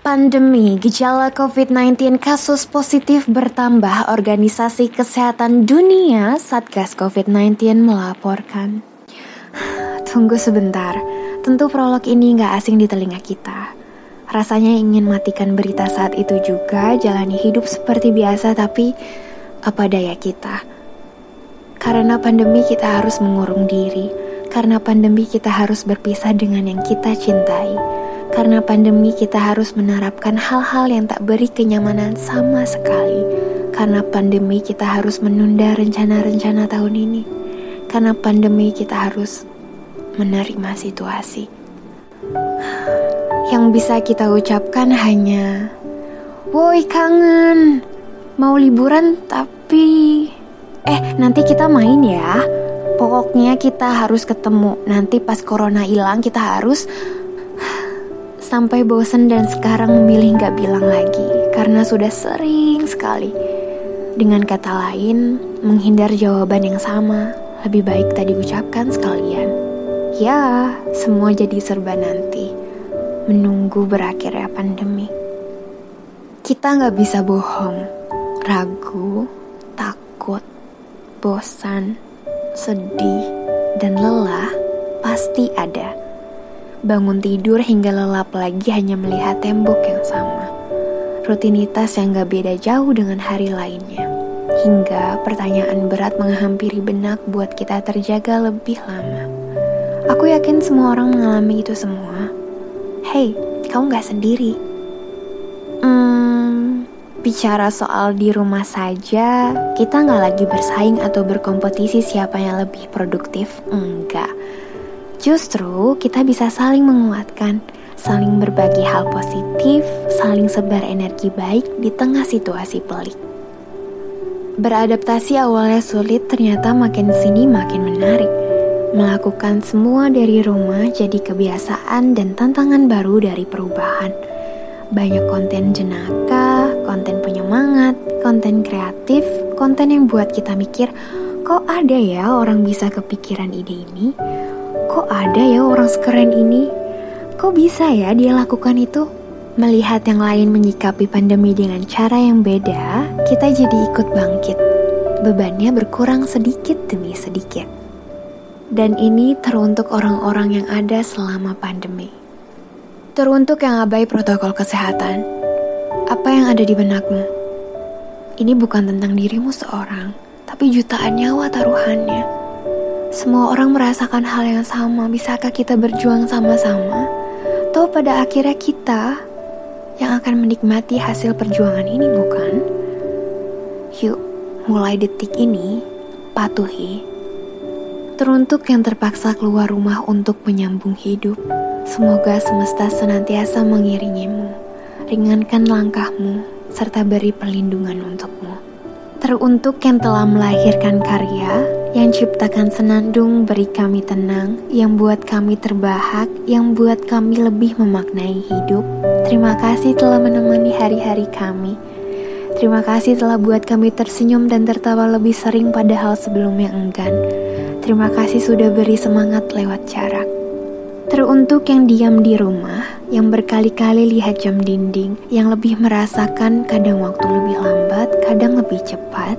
Pandemi, gejala COVID-19 kasus positif bertambah Organisasi Kesehatan Dunia Satgas COVID-19 melaporkan. Tunggu sebentar, tentu prolog ini nggak asing di telinga kita. Rasanya ingin matikan berita saat itu juga, jalani hidup seperti biasa tapi apa daya kita. Karena pandemi kita harus mengurung diri, karena pandemi kita harus berpisah dengan yang kita cintai karena pandemi kita harus menerapkan hal-hal yang tak beri kenyamanan sama sekali. Karena pandemi kita harus menunda rencana-rencana tahun ini. Karena pandemi kita harus menerima situasi. Yang bisa kita ucapkan hanya Woi kangen Mau liburan tapi Eh nanti kita main ya Pokoknya kita harus ketemu Nanti pas corona hilang kita harus sampai bosan dan sekarang memilih gak bilang lagi karena sudah sering sekali. Dengan kata lain, menghindar jawaban yang sama lebih baik tadi ucapkan sekalian. Ya, semua jadi serba nanti. Menunggu berakhirnya pandemi. Kita gak bisa bohong, ragu, takut, bosan, sedih, dan lelah pasti ada bangun tidur hingga lelap lagi hanya melihat tembok yang sama. Rutinitas yang gak beda jauh dengan hari lainnya. Hingga pertanyaan berat menghampiri benak buat kita terjaga lebih lama. Aku yakin semua orang mengalami itu semua. Hey, kamu gak sendiri. Hmm, bicara soal di rumah saja, kita nggak lagi bersaing atau berkompetisi siapa yang lebih produktif. Enggak Justru kita bisa saling menguatkan, saling berbagi hal positif, saling sebar energi baik di tengah situasi pelik. Beradaptasi awalnya sulit, ternyata makin sini makin menarik. Melakukan semua dari rumah jadi kebiasaan dan tantangan baru dari perubahan. Banyak konten jenaka, konten penyemangat, konten kreatif, konten yang buat kita mikir, kok ada ya orang bisa kepikiran ide ini? Kok ada ya orang sekeren ini? Kok bisa ya dia lakukan itu? Melihat yang lain menyikapi pandemi dengan cara yang beda, kita jadi ikut bangkit. Bebannya berkurang sedikit demi sedikit. Dan ini teruntuk orang-orang yang ada selama pandemi. Teruntuk yang abai protokol kesehatan. Apa yang ada di benakmu? Ini bukan tentang dirimu seorang, tapi jutaan nyawa taruhannya. Semua orang merasakan hal yang sama. Bisakah kita berjuang sama-sama? Atau pada akhirnya kita yang akan menikmati hasil perjuangan ini, bukan? Yuk, mulai detik ini, patuhi. Teruntuk yang terpaksa keluar rumah untuk menyambung hidup, semoga semesta senantiasa mengiringimu, ringankan langkahmu, serta beri perlindungan untukmu. Teruntuk yang telah melahirkan karya, yang ciptakan senandung beri kami tenang, yang buat kami terbahak, yang buat kami lebih memaknai hidup. Terima kasih telah menemani hari-hari kami. Terima kasih telah buat kami tersenyum dan tertawa lebih sering padahal sebelumnya enggan. Terima kasih sudah beri semangat lewat jarak. Teruntuk yang diam di rumah, yang berkali-kali lihat jam dinding, yang lebih merasakan kadang waktu lebih lambat, kadang lebih cepat,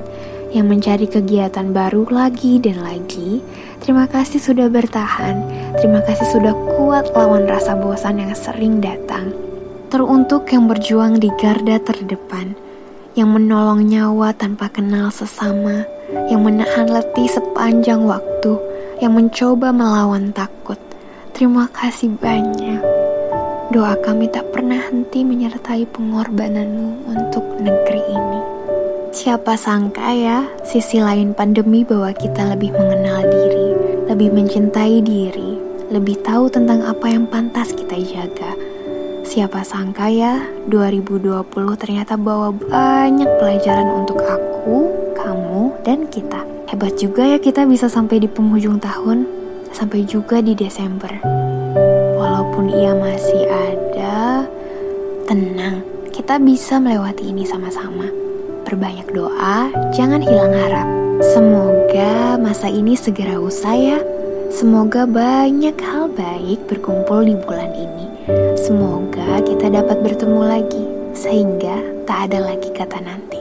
yang mencari kegiatan baru lagi dan lagi. Terima kasih sudah bertahan. Terima kasih sudah kuat lawan rasa bosan yang sering datang. Teruntuk yang berjuang di garda terdepan, yang menolong nyawa tanpa kenal sesama, yang menahan letih sepanjang waktu, yang mencoba melawan takut. Terima kasih banyak. Doa kami tak pernah henti menyertai pengorbananmu untuk negeri ini. Siapa sangka ya, sisi lain pandemi bahwa kita lebih mengenal diri, lebih mencintai diri, lebih tahu tentang apa yang pantas kita jaga. Siapa sangka ya, 2020 ternyata bawa banyak pelajaran untuk aku, kamu, dan kita. Hebat juga ya kita bisa sampai di penghujung tahun, sampai juga di Desember. Walaupun ia masih ada, tenang, kita bisa melewati ini sama-sama perbanyak doa, jangan hilang harap. Semoga masa ini segera usai ya. Semoga banyak hal baik berkumpul di bulan ini. Semoga kita dapat bertemu lagi, sehingga tak ada lagi kata nanti.